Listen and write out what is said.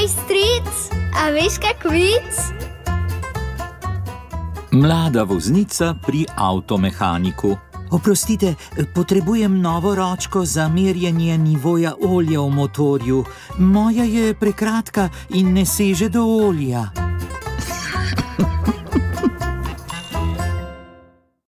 Hej, stric, a veš kak vic? Mlada voznica pri avtomehaniku. Oprostite, potrebujem novo ročko za merjenje nivoja olja v motorju. Moja je prekratka in ne seže do olja.